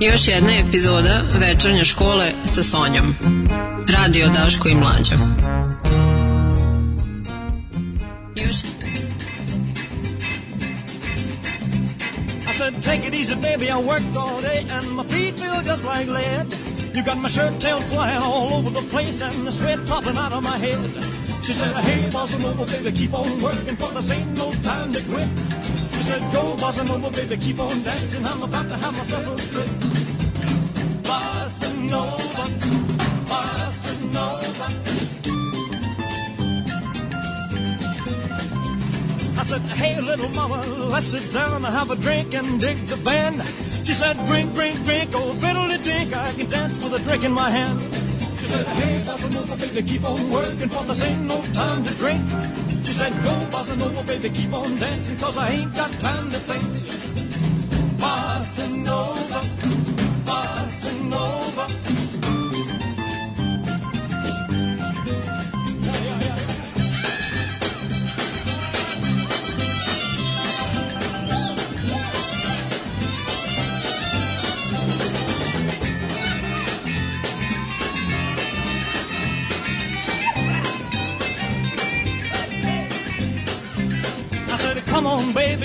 Još jedna epizoda večernje škole sa Sonjom. Radio Daško i Mlađa. Još take it easy, baby. I worked all day and my feet feel just like lead. You got my shirt tail flying all over the place and the sweat popping out of my head. She said, hey, bossa nova, baby, keep on working for this ain't no time to quit. She said, go, bossa nova, baby, keep on dancing. I'm about to have myself a fit. Bossa nova, bossa nova. I said, hey, little mama, let's sit down and have a drink and dig the band. She said, drink, drink, drink, oh, fiddly dink, I can dance with a drink in my hand. Said, hey, bossa nova, baby, keep on working, for this ain't no time to drink. She said, go, bossa nova, baby, keep on dancing, cause I ain't got time to think. Bossa nova,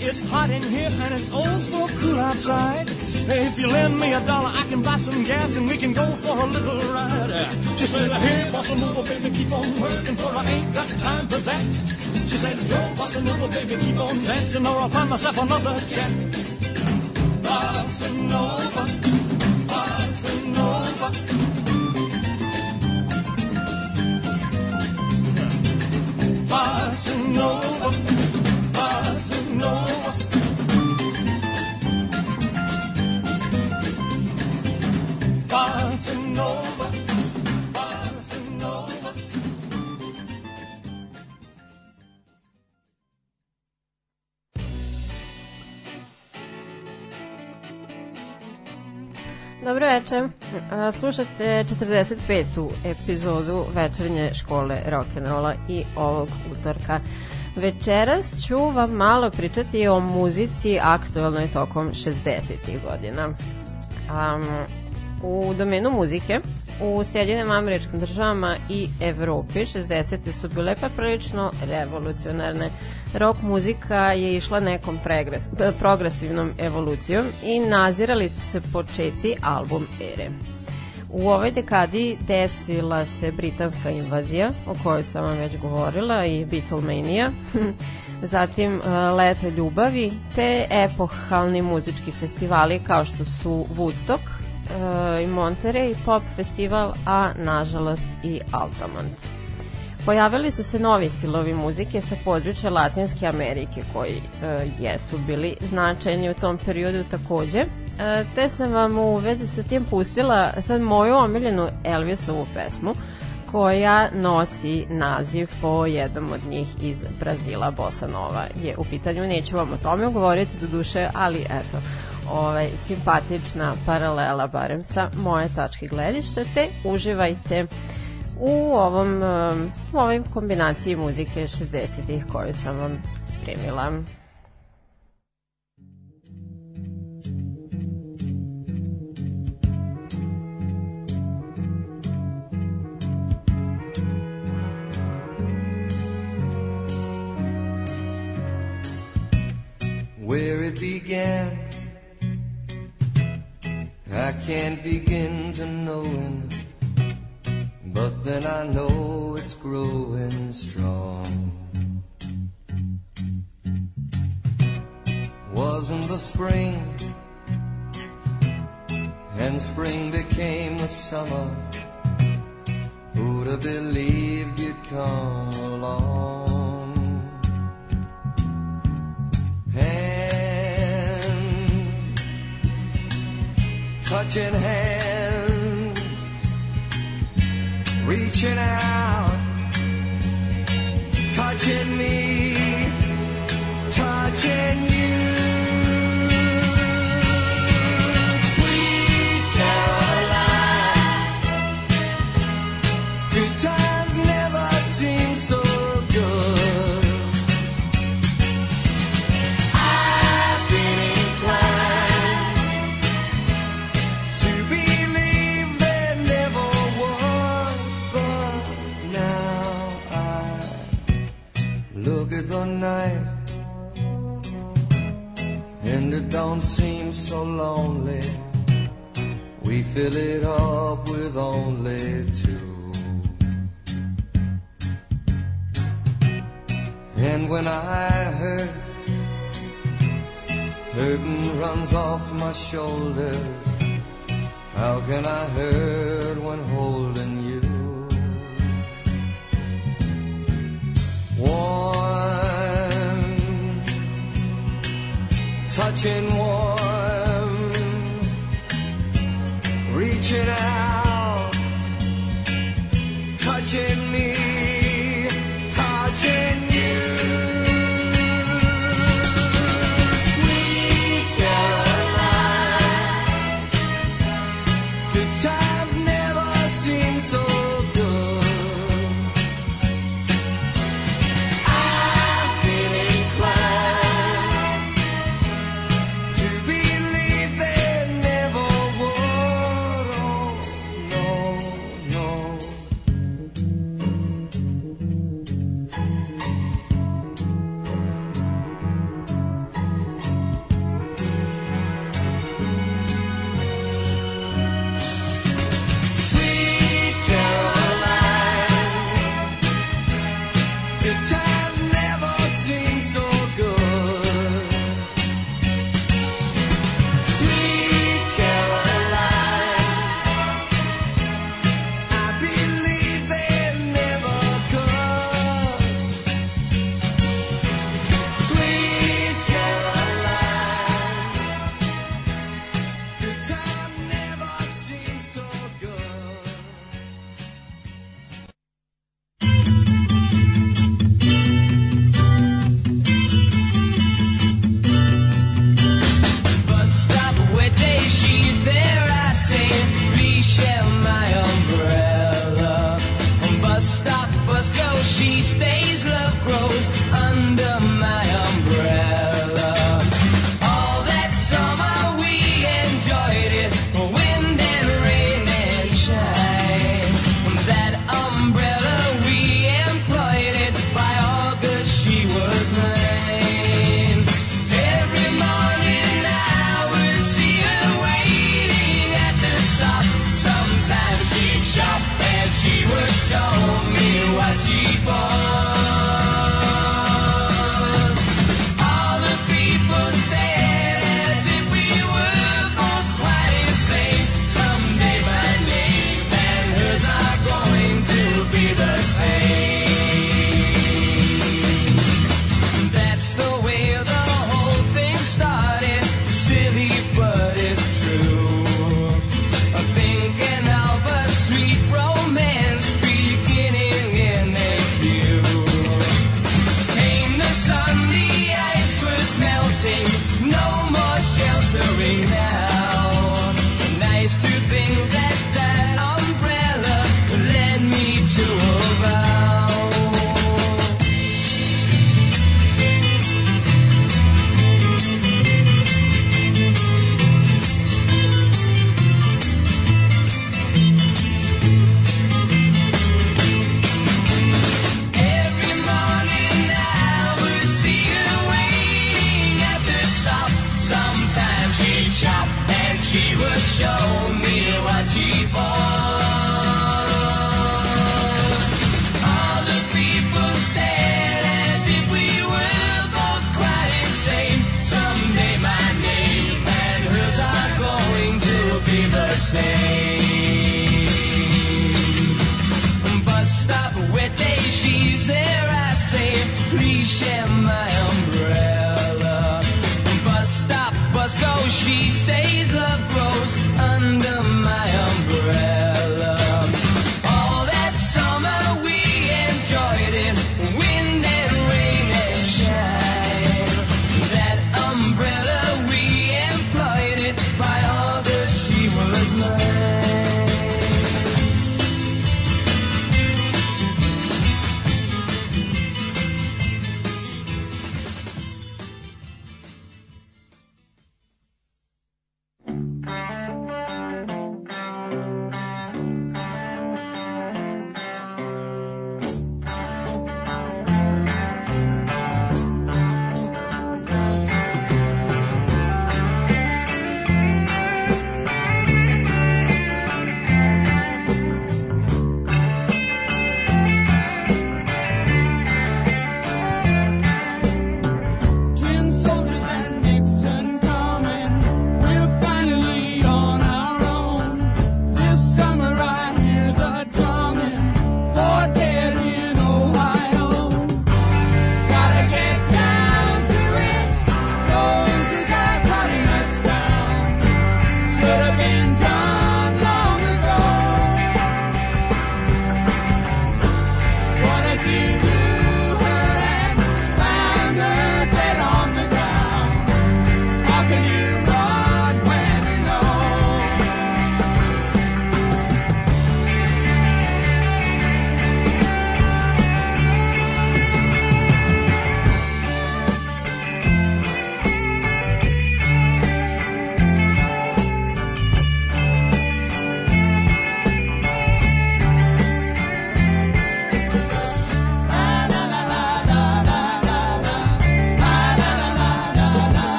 it's hot in here and it's oh so cool outside. If you lend me a dollar, I can buy some gas and we can go for a little ride. She said, hey, bossa nova, baby, keep on working for I ain't got time for that. She said, yo, bossa nova, baby, keep on dancing or I'll find myself another cat. Bossa nova, bossa nova. Bossa nova, A, Slušate 45. epizodu večernje škole rock'n'rolla i ovog utorka. Večeras ću vam malo pričati o muzici aktualnoj tokom 60. godina. Um, u domenu muzike u Sjedinim američkim državama i Evropi 60. su bile pa prilično revolucionarne. Rock muzika je išla nekom pregres, progresivnom evolucijom i nazirali su se počeci album ere. U ovoj dekadi desila se britanska invazija, o kojoj sam vam već govorila, i Beatlemania, zatim uh, Leto ljubavi, te epohalni muzički festivali kao što su Woodstock, uh, i Monterey Pop Festival, a nažalost i Altamont. Pojavili su se novi stilovi muzike sa područja Latinske Amerike koji uh, jesu bili značajni u tom periodu takođe. Uh, te sam vam u vezi sa tim pustila sad moju omiljenu Elvisovu pesmu koja nosi naziv po jednom od njih iz Brazila, Bossa Nova je u pitanju. Neću vam o tome govoriti do duše, ali eto, ovaj, simpatična paralela barem sa moje tačke gledišta, te uživajte u ovom u ovoj kombinaciji muzike 60-ih koju sam vam spremila. where it began. I can't begin to knowing, but then I know it's growing strong. Wasn't the spring, and spring became the summer. Who'd have believed you'd come along? Hand, touching hands, reaching out, touching me, touching so lonely. We fill it up with only two. And when I hurt, hurting runs off my shoulders. How can I hurt when holding you? One touching one. reaching out, touching me.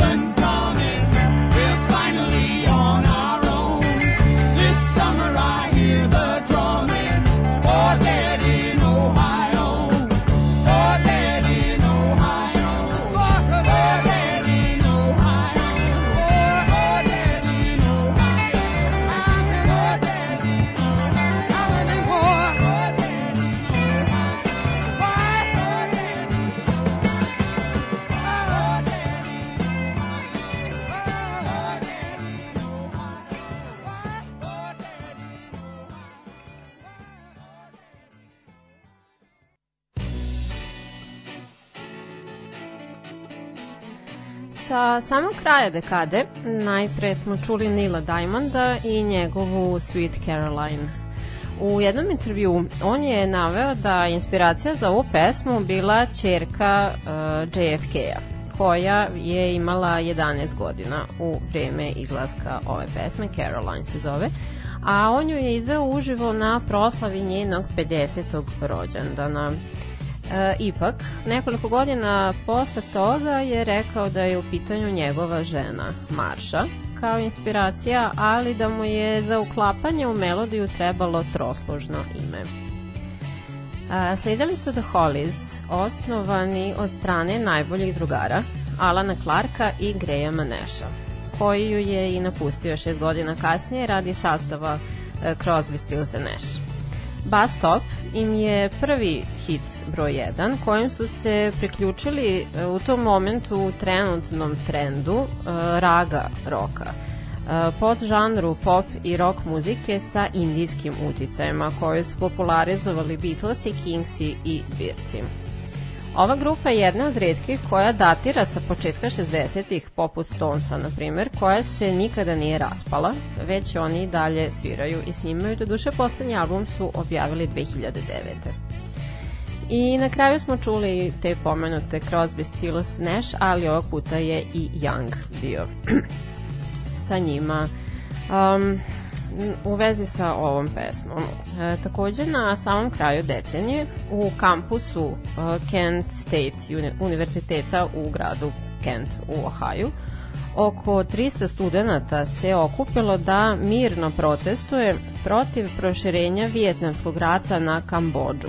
And samog kraja dekade najpre smo čuli Nila Diamonda i njegovu Sweet Caroline. U jednom intervju on je naveo da inspiracija za ovu pesmu bila čerka uh, JFK-a koja je imala 11 godina u vreme izlaska ove pesme, Caroline se zove, a on ju je izveo uživo na proslavi njenog 50. rođendana. E, ipak, nekoliko godina posle toga je rekao da je u pitanju njegova žena, Marša, kao inspiracija, ali da mu je za uklapanje u melodiju trebalo trosložno ime. A, slijedili su The Hollies, osnovani od strane najboljih drugara, Alana Clarka i Grahama Nasha, koji ju je i napustio šest godina kasnije radi sastava e, Crosby, Stills and Nash. Bus Stop im je prvi hit broj 1 kojim su se priključili e, u tom momentu u trenutnom trendu e, raga roka e, pod žanru pop i rock muzike sa indijskim uticajima koje su popularizovali Beatlesi, Kingsi i Birci. Ova grupa je jedna od redkih koja datira sa početka 60-ih, poput Stonesa, na primer, koja se nikada nije raspala, već oni dalje sviraju i snimaju. Do duše, poslednji album su objavili 2009. I na kraju smo čuli te pomenute Crosby, Stills, Nash, ali ovog puta je i Young bio sa njima. Um, u vezi sa ovom pesmom. E, takođe na samom kraju decenije u kampusu e, Kent State uni univerziteta u gradu Kent u Ohaju oko 300 studenta se okupilo da mirno protestuje protiv proširenja Vijetnamskog rata na Kambođu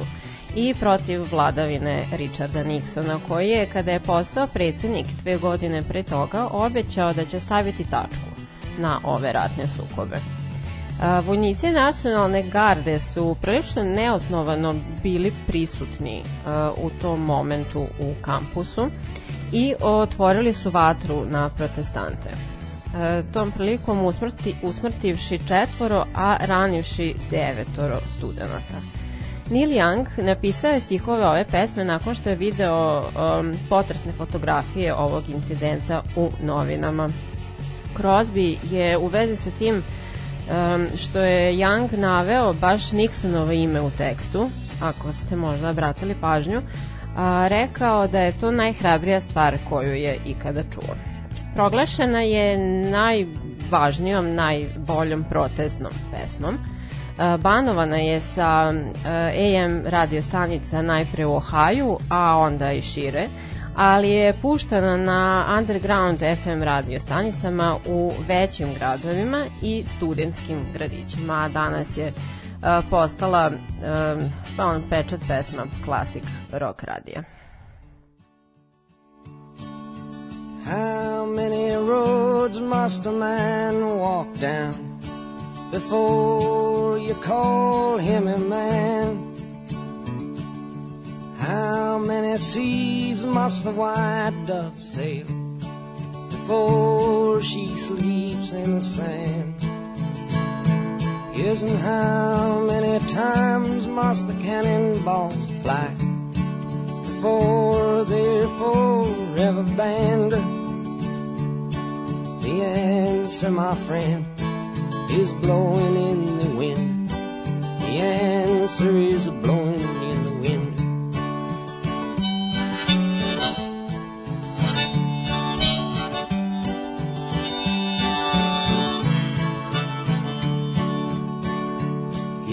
i protiv vladavine Richarda Nixona koji je kada je postao predsednik dve godine pre toga obećao da će staviti tačku na ove ratne sukobe. Vojnici nacionalne garde su prilično neosnovano bili prisutni u tom momentu u kampusu i otvorili su vatru na protestante. Tom prilikom usmrti, usmrtivši četvoro, a ranivši devetoro studenta. Neil Young napisao je stihove ove pesme nakon što je video um, potresne fotografije ovog incidenta u novinama. Crosby je u vezi sa tim um, što je Young naveo baš Nixonovo ime u tekstu, ako ste možda obratili pažnju, a, rekao da je to najhrabrija stvar koju je ikada čuo. Proglašena je najvažnijom, najboljom protestnom pesmom. A, banovana je sa a, AM radio stanica najpre u Ohaju, a onda i šire, ali je puštana na underground FM radio stanicama u većim gradovima i studentskim gradićima, a danas je a, postala a, on pečat pesma klasik rock radija. How many roads must a man walk down before you call him a man? How many seas must the white dove sail before she sleeps in the sand? And how many times must the cannonballs fly before they're forever banned? The answer, my friend, is blowing in the wind. The answer is blowing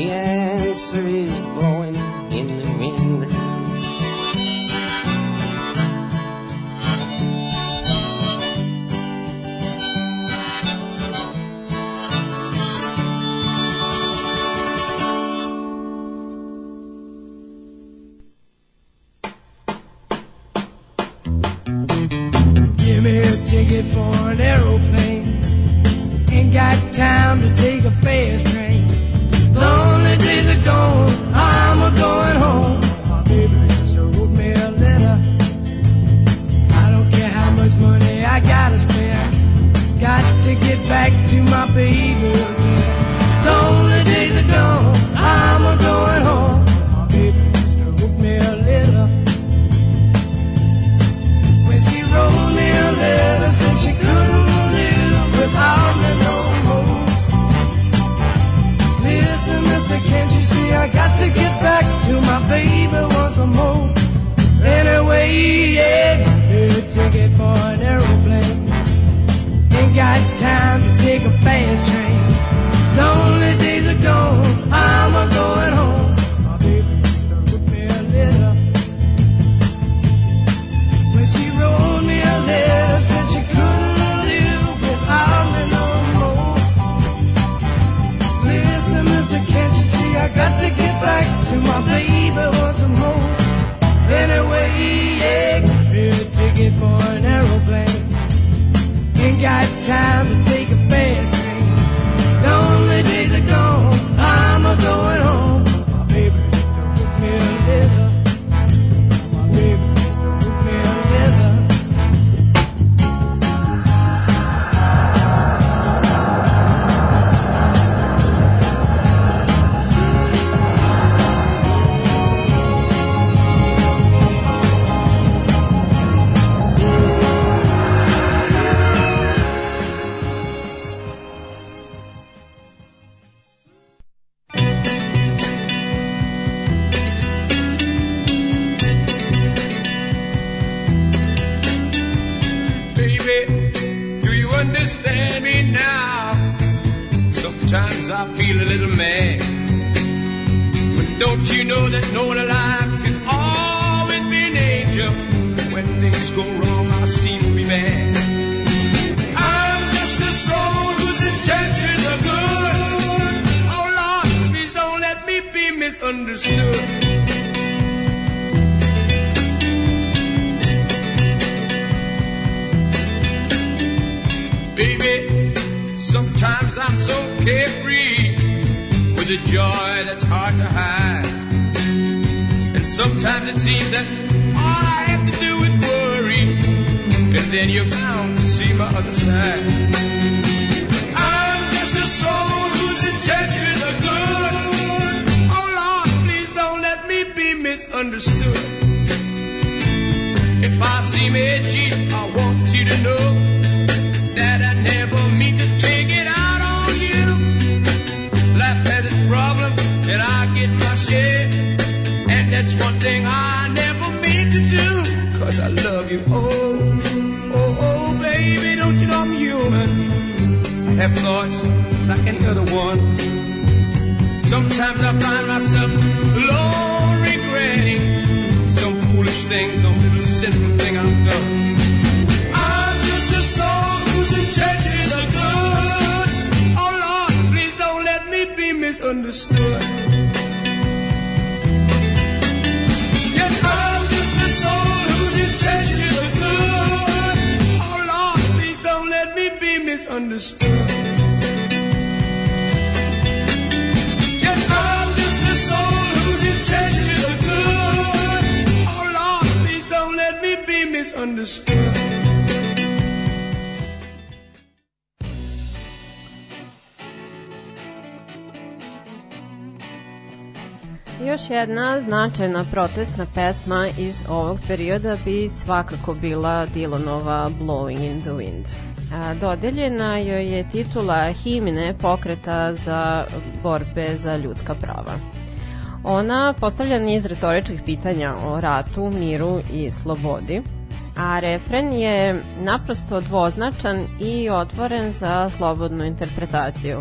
The answer is be misunderstood. If I seem edgy, I want you to know that I never mean to take it out on you. Life has its problems, and I get my share. And that's one thing I never mean to do. cause I love you. Oh, oh, oh, baby, don't you know I'm human? I have thoughts like any other one. Sometimes I find myself alone foolish thing, some little sinful thing I've done. I'm just a soul whose intentions are good. Oh Lord, please don't let me be misunderstood. Yes, I'm just a soul whose intentions are good. Oh Lord, please don't let me be misunderstood. Misunderstood. Još jedna značajna protestna pesma iz ovog perioda bi svakako bila Dylanova Blowing in the Wind. Dodeljena joj je titula himne pokreta za borbe za ljudska prava. Ona postavlja niz retoričkih pitanja o ratu, miru i slobodi, a refren je naprosto dvoznačan i otvoren za slobodnu interpretaciju.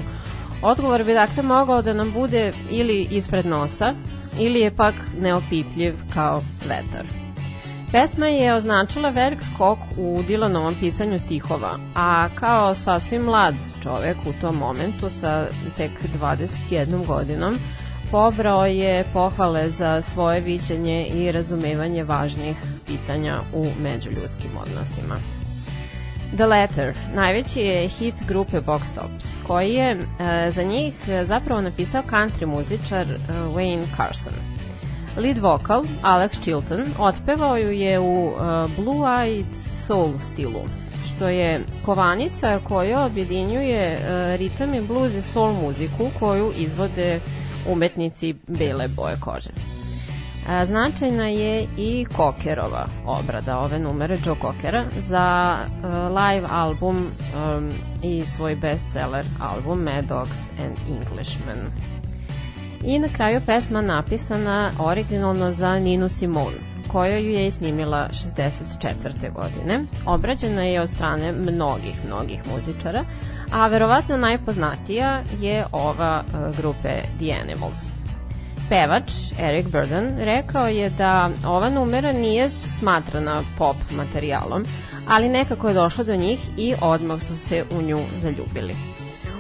Odgovor bi dakle mogao da nam bude ili ispred nosa, ili je pak neopipljiv kao vetar. Pesma je označila velik skok u Dilanovom pisanju stihova, a kao sasvim mlad čovek u tom momentu sa tek 21 godinom, pobrao je pohvale za svoje viđenje i razumevanje važnih pitanja u međuljudskim odnosima. The Letter najveći je hit grupe Box Tops, koji je e, za njih zapravo napisao country muzičar e, Wayne Carson. Lead vokal, Alex Chilton, otpevao ju je u e, blue-eyed soul stilu, što je kovanica koja objedinjuje e, ritam i blues i soul muziku koju izvode umetnici bele boje kože. Značajna je i Kokerova obrada ove numere Joe Kokera za uh, live album um, i svoj bestseller album Mad Dogs and Englishmen. I na kraju pesma napisana originalno za Ninu Simone, koja ju je snimila 64. godine. Obrađena je od strane mnogih, mnogih muzičara, a verovatno najpoznatija je ova uh, grupe The Animals. Pevač Eric Burden rekao je da ova numera nije smatrana pop materijalom, ali nekako je došlo do njih i odmah su se u nju zaljubili.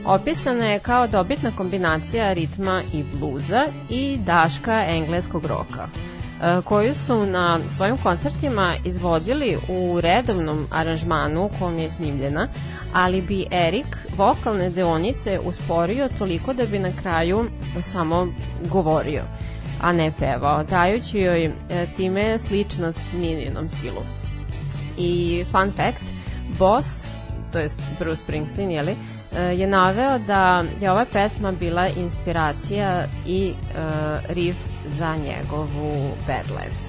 Opisana je kao dobitna kombinacija ritma i bluza i daška engleskog roka, e, koju su na svojim koncertima izvodili u redovnom aranžmanu u kom je snimljena, ali bi Erik vokalne deonice usporio toliko da bi na kraju samo govorio, a ne pevao, dajući joj e, time sličnost Nininom stilu. I fun fact, Boss, to jest Bruce Springsteen, jeli, e, je naveo da je ova pesma bila inspiracija i uh, riff za njegovu Badlands.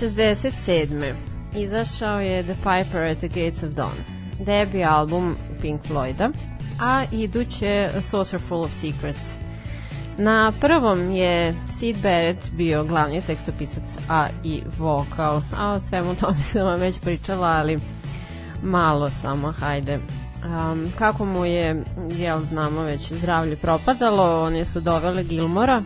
67. izašao je The Piper at the Gates of Dawn, debi album Pink Floyda, a iduće Saucer Full of Secrets. Na prvom je Sid Barrett bio glavni tekstopisac, a i vokal, a o svemu tome sam vam već pričala, ali malo samo, hajde. Um, kako mu je, jel znamo već, zdravlje propadalo, oni su doveli Gilmora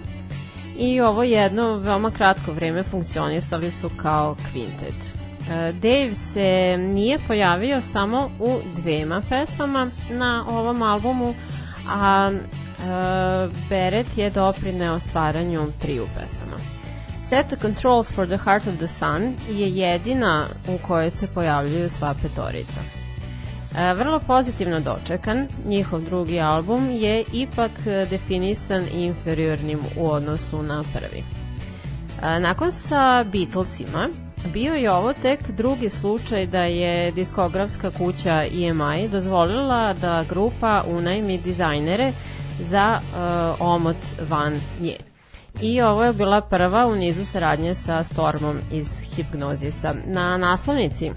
i ovo jedno veoma kratko vreme funkcionisali su kao kvintet. E, Dave se nije pojavio samo u dvema pesmama na ovom albumu, a e, Beret je doprineo stvaranju triju pesama. Set the Controls for the Heart of the Sun je jedina u kojoj se pojavljuju sva petorica. E, vrlo pozitivno dočekan, njihov drugi album je ipak definisan inferiornim u odnosu na prvi. E, nakon sa Beatlesima, bio je ovo tek drugi slučaj da je diskografska kuća EMI dozvolila da grupa unajmi dizajnere za uh, omot van nje. I ovo je bila prva u nizu saradnje sa Stormom iz Hipgnozisa. Na naslovnici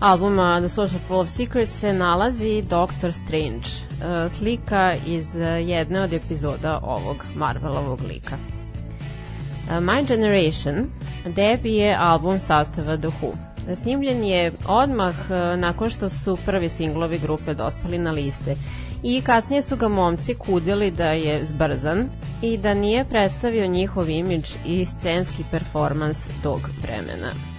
albuma The Social Full of Secrets se nalazi Doctor Strange, uh, slika iz jedne od epizoda ovog Marvelovog lika. Uh, My Generation debi je album sastava The Who. Snimljen je odmah nakon što su prvi singlovi grupe dospali na liste i kasnije su ga momci kudili da je zbrzan i da nije predstavio njihov imidž i scenski performans tog vremena.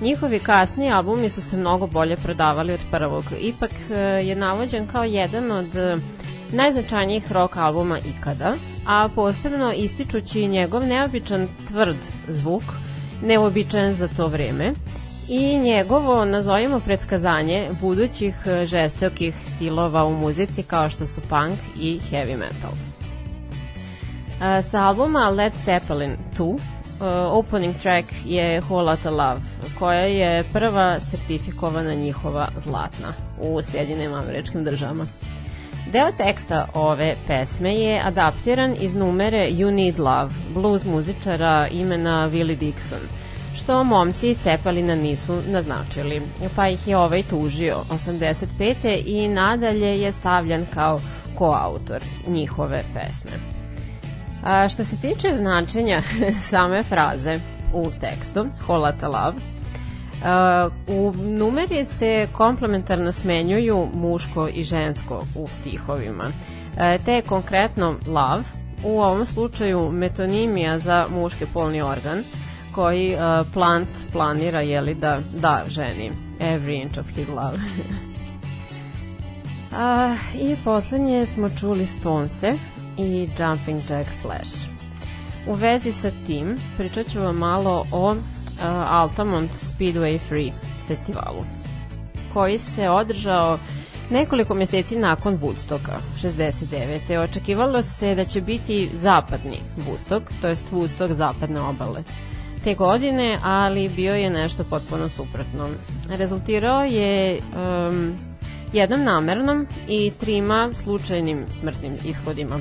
Njihovi kasni albumi su se mnogo bolje prodavali od prvog. Ipak e, je navođen kao jedan od e, najznačajnijih rock albuma ikada, a posebno ističući njegov neobičan tvrd zvuk, neobičajan za to vreme, i njegovo, nazovimo predskazanje, budućih e, žestokih stilova u muzici kao što su punk i heavy metal. Sa albuma Led Zeppelin 2 uh, opening track je Whole Lotta Love, koja je prva sertifikovana njihova zlatna u Sjedinim američkim državama. Deo teksta ove pesme je adaptiran iz numere You Need Love, blues muzičara imena Willie Dixon, što momci iz Cepalina nisu naznačili, pa ih je ovaj tužio 85. i nadalje je stavljan kao koautor njihove pesme. A, što se tiče značenja same fraze u tekstu, Holata Love, Uh, u numeri se komplementarno smenjuju muško i žensko u stihovima. Uh, te konkretno love, u ovom slučaju metonimija za muški polni organ, koji uh, plant planira jeli, da da ženi every inch of his love. A, I poslednje smo čuli Stonese, i Jumping Jack Flash. U vezi sa tim pričat ću vam malo o uh, Altamont Speedway Free festivalu koji se održao nekoliko meseci nakon Woodstocka 69. Očekivalo se da će biti zapadni Woodstock, to jest Woodstock zapadne obale te godine, ali bio je nešto potpuno suprotno. Rezultirao je um, jednom namernom i trima slučajnim smrtnim ishodima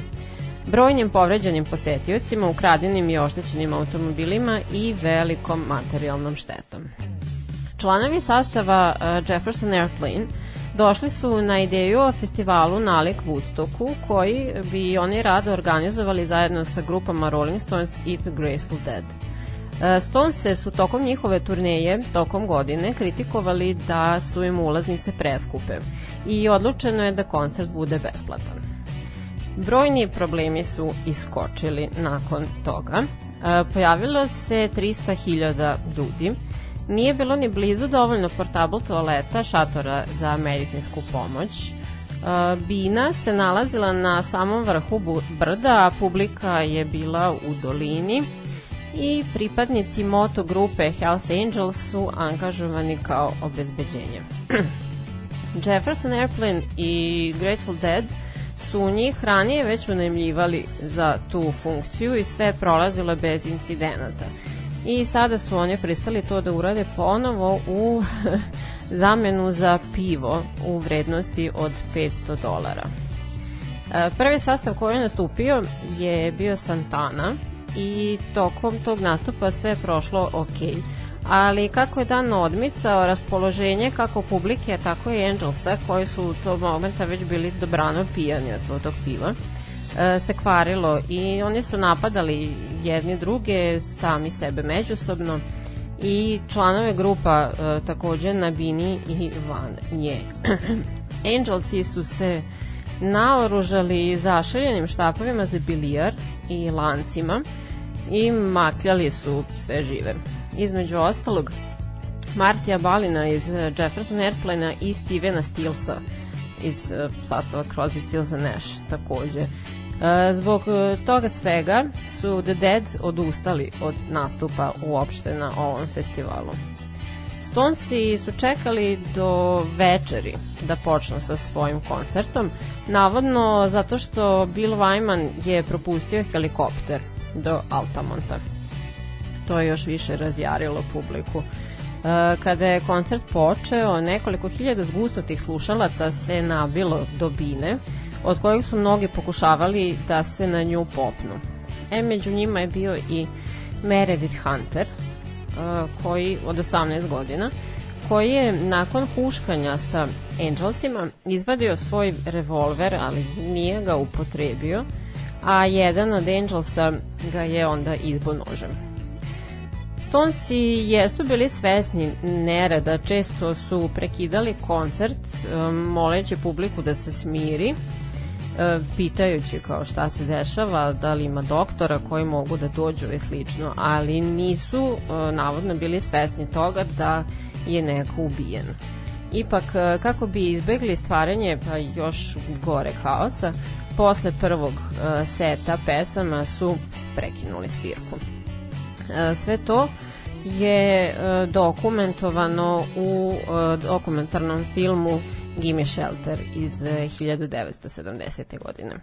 brojnim povređenim posetiocima, ukradenim i oštećenim automobilima i velikom materijalnom štetom. Članovi sastava uh, Jefferson Airplane došli su na ideju o festivalu nalik Woodstocku koji bi oni rado organizovali zajedno sa grupama Rolling Stones i The Grateful Dead. Uh, Stones su tokom njihove turneje, tokom godine, kritikovali da su im ulaznice preskupe i odlučeno je da koncert bude besplatan. Brojni problemi su iskočili nakon toga. E, pojavilo se 300.000 ljudi. Nije bilo ni blizu dovoljno portable toaleta, šatora za medicinsku pomoć. E, Bina se nalazila na samom vrhu brda, a publika je bila u dolini i pripadnici moto grupe Hells Angels su angažovani kao obezbeđenje. Jefferson Airplane i Grateful Dead – su njih ranije već unajmljivali za tu funkciju i sve prolazilo bez incidenata. I sada su oni pristali to da urade ponovo u zamenu za pivo u vrednosti od 500 dolara. E, prvi sastav koji je nastupio je bio Santana i tokom tog nastupa sve je prošlo ok. Ali kako je dan odmicao, raspoloženje kako publike, tako i Angelsa, koji su u tog momenta već bili dobrano pijani od svog tog piva, e, se kvarilo i oni su napadali jedni druge, sami sebe međusobno i članove grupa e, takođe na bini i van nje. Angelsi su se naoružali zašeljenim štapovima za bilijar i lancima i makljali su sve žive. Između ostalog, Martija Balina iz Jefferson Airplane i Stevena Stilsa iz eh, sastava Crosby, Stills Nash takođe. E, zbog toga svega su The Dead odustali od nastupa uopšte na ovom festivalu. Stonesi su čekali do večeri da počnu sa svojim koncertom, navodno zato što Bill Wyman je propustio helikopter do Altamonta. To je još više razjarilo publiku. E, kada je koncert počeo, nekoliko hiljada zgusnutih slušalaca se nabilo do bine, od kojih su mnogi pokušavali da se na nju popnu. E, među njima je bio i Meredith Hunter, koji od 18 godina, koji je nakon huškanja sa Angelsima izvadio svoj revolver, ali nije ga upotrebio, a jedan od Angelsa ga je onda izbo nožem. Stonesi jesu bili svesni nereda, često su prekidali koncert, moleći publiku da se smiri, E, pitajući kao šta se dešava, da li ima doktora koji mogu da dođu i slično, ali nisu e, navodno bili svesni toga da je neko ubijen. Ipak, e, kako bi izbegli stvaranje pa još gore haosa, posle prvog seta pesama su prekinuli svirku. Sve to je dokumentovano u dokumentarnom filmu Gimme Shelter iz 1970. Eh, godine.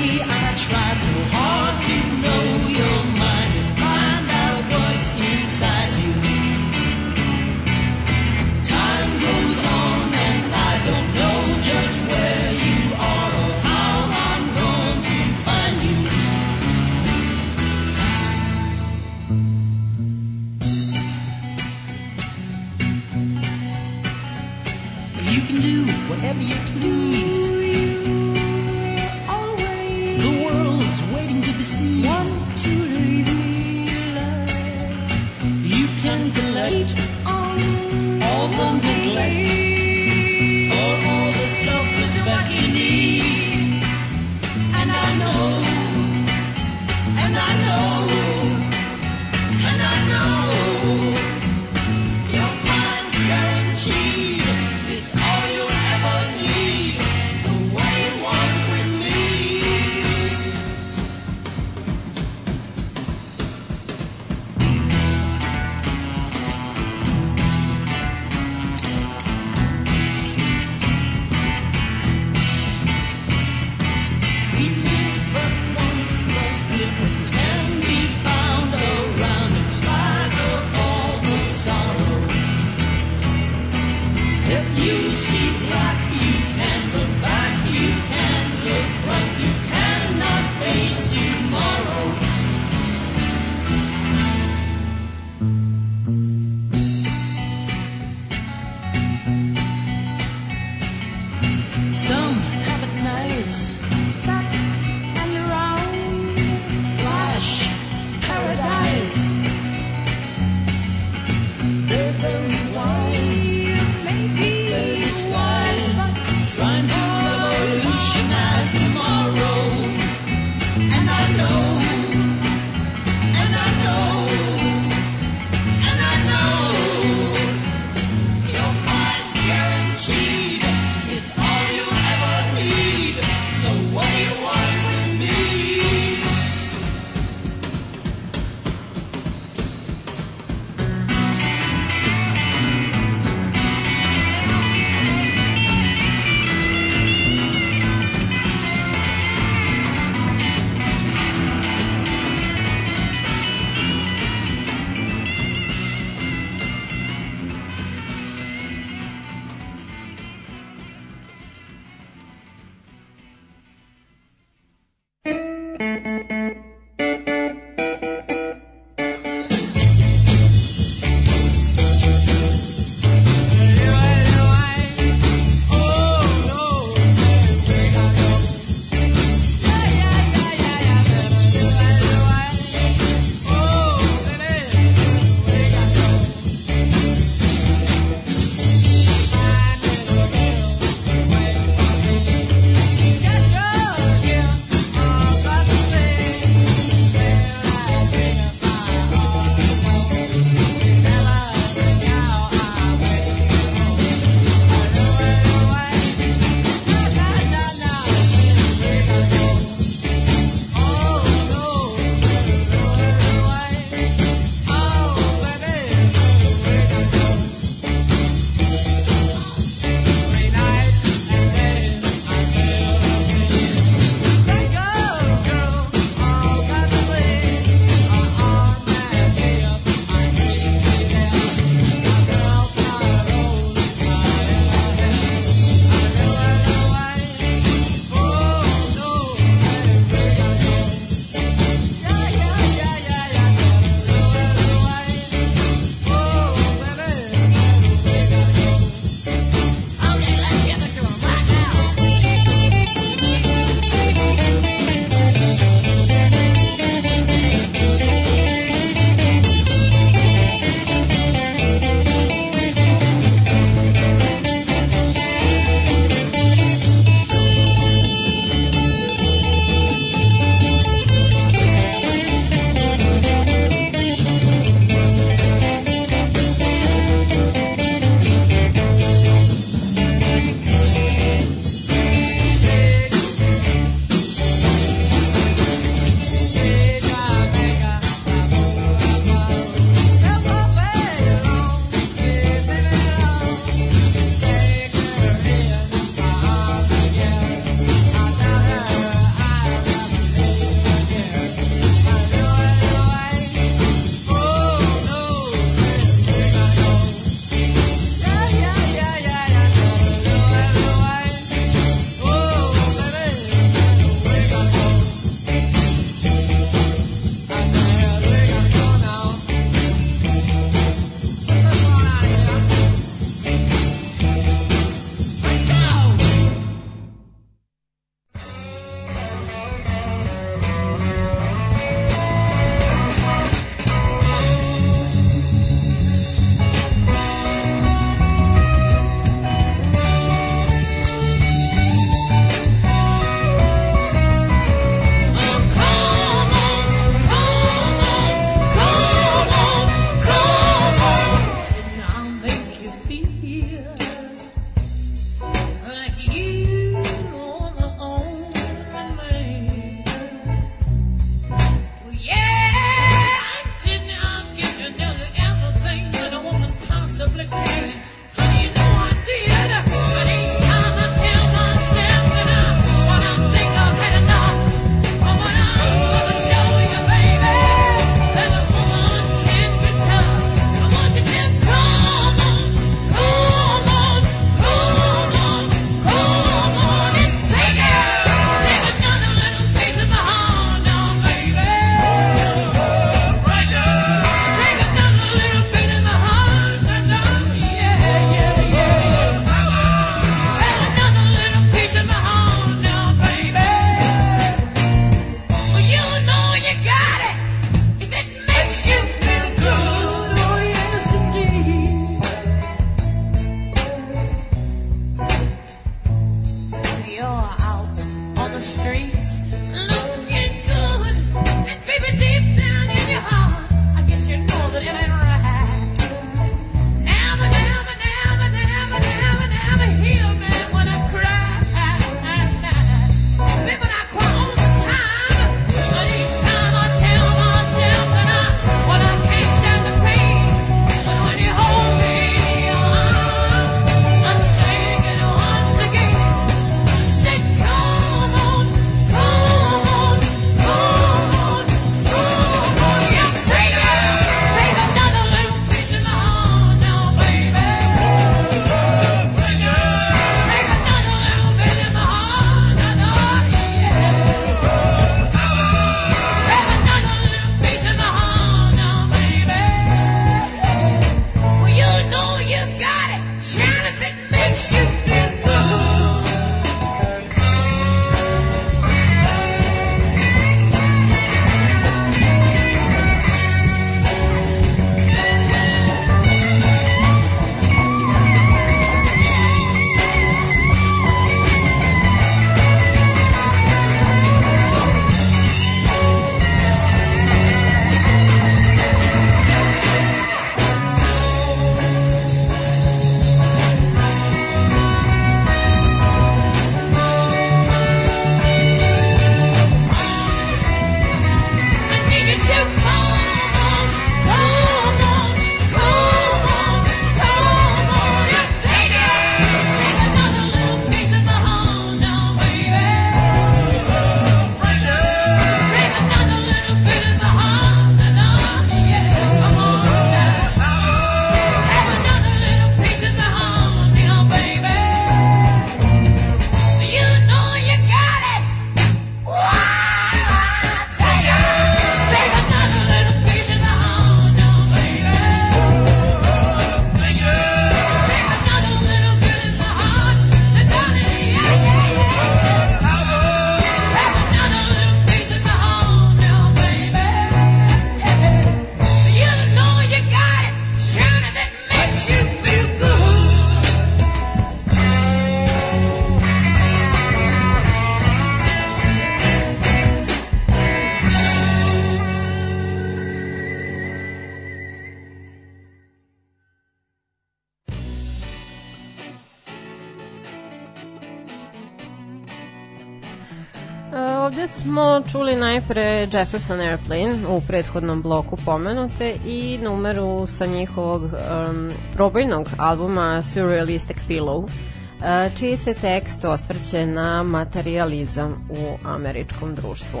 Jefferson Airplane u prethodnom bloku pomenute i numeru sa njihovog um, probojnog albuma Surrealistic Pillow, uh, čiji se tekst osvrće na materializam u američkom društvu.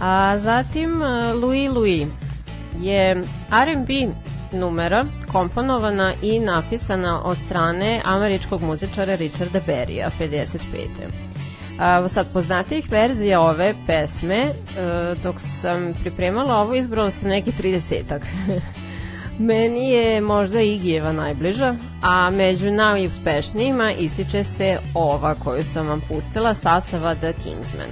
A zatim uh, Louis Louis je R&B numera komponovana i napisana od strane američkog muzičara Richarda Berrya 55. A, sad, poznatijih verzija ove pesme, e, dok sam pripremala ovo, izbrala sam neki 30-ak. Meni je možda Igijeva najbliža, a među najuspešnijima ističe se ova koju sam vam pustila, sastava The Kingsmen.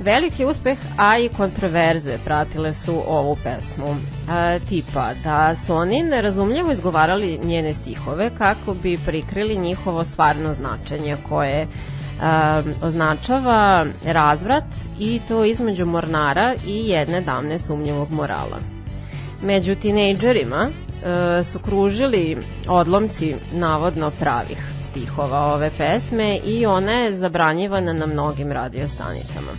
Veliki uspeh, a i kontroverze pratile su ovu pesmu. E, tipa da su oni nerazumljivo izgovarali njene stihove kako bi prikrili njihovo stvarno značenje koje označava razvrat i to između mornara i jedne damne sumnjivog morala. Među tinejdžerima e, su kružili odlomci navodno pravih stihova ove pesme i ona je zabranjivana na mnogim radiostanicama.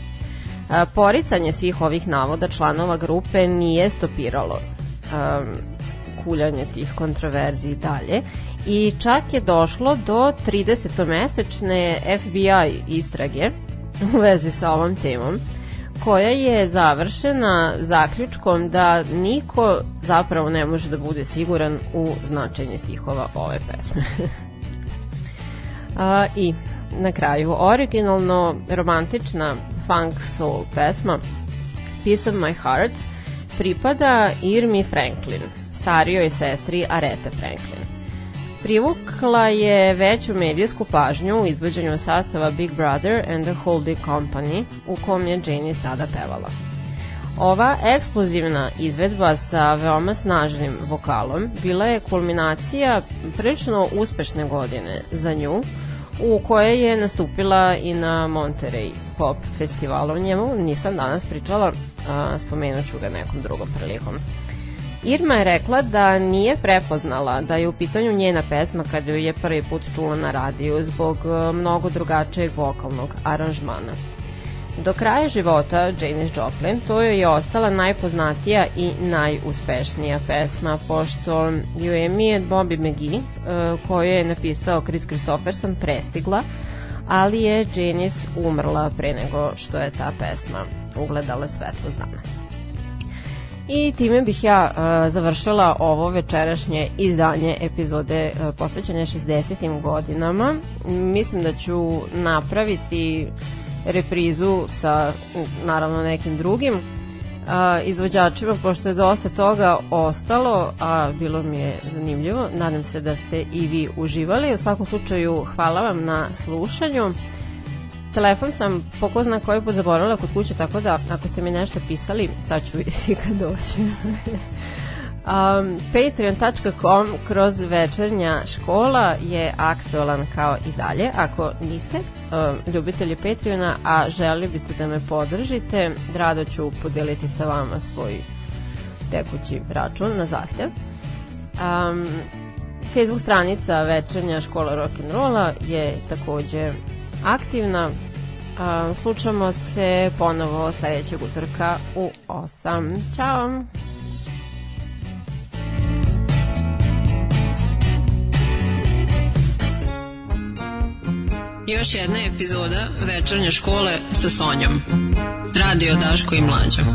A, poricanje svih ovih navoda članova grupe nije stopiralo um, kuljanje tih kontroverzi dalje i čak je došlo do 30-mesečne FBI istrage u vezi sa ovom temom koja je završena zaključkom da niko zapravo ne može da bude siguran u značenje stihova ove pesme. A, I na kraju, originalno romantična funk soul pesma Piece of My Heart pripada Irmi Franklin, starijoj sestri Arete Franklin. Privukla je veću medijsku pažnju u izvođenju sastava Big Brother and the Holding Company u kom je Janice tada pevala. Ova eksplozivna izvedba sa veoma snažnim vokalom bila je kulminacija prilično uspešne godine za nju, u kojoj je nastupila i na Monterey Pop festivalu. Njemu nisam danas pričala, spomenut ću ga nekom drugom prilikom. Irma je rekla da nije prepoznala da je u pitanju njena pesma kada ju je prvi put čula na radiju zbog mnogo drugačijeg vokalnog aranžmana. Do kraja života Janis Joplin to joj je ostala najpoznatija i najuspešnija pesma, pošto ju je mi Bobby McGee, koju je napisao Chris Christopherson, prestigla, ali je Janis umrla pre nego što je ta pesma ugledala svetlo dana. I time bih ja uh, završila ovo večerašnje izdanje epizode uh, posvećene 60. godinama. Mislim da ću napraviti reprizu sa naravno nekim drugim a, izvođačima, pošto je dosta toga ostalo, a bilo mi je zanimljivo. Nadam se da ste i vi uživali. U svakom slučaju, hvala vam na slušanju. Telefon sam po ko zna koji put zaboravila kod kuće, tako da ako ste mi nešto pisali, sad ću vidjeti kad dođem. Um, Patreon.com kroz večernja škola je aktualan kao i dalje. Ako niste um, ljubitelji Patreona, a želi biste da me podržite, rado ću podeliti sa vama svoj tekući račun na zahtev. Um, Facebook stranica Večernja škola rock'n'rolla je takođe aktivna. Slučamo se ponovo sledećeg utorka u 8. Ćao! Još jedna epizoda večernje škole sa Sonjom. Radio Daško i Mlađom.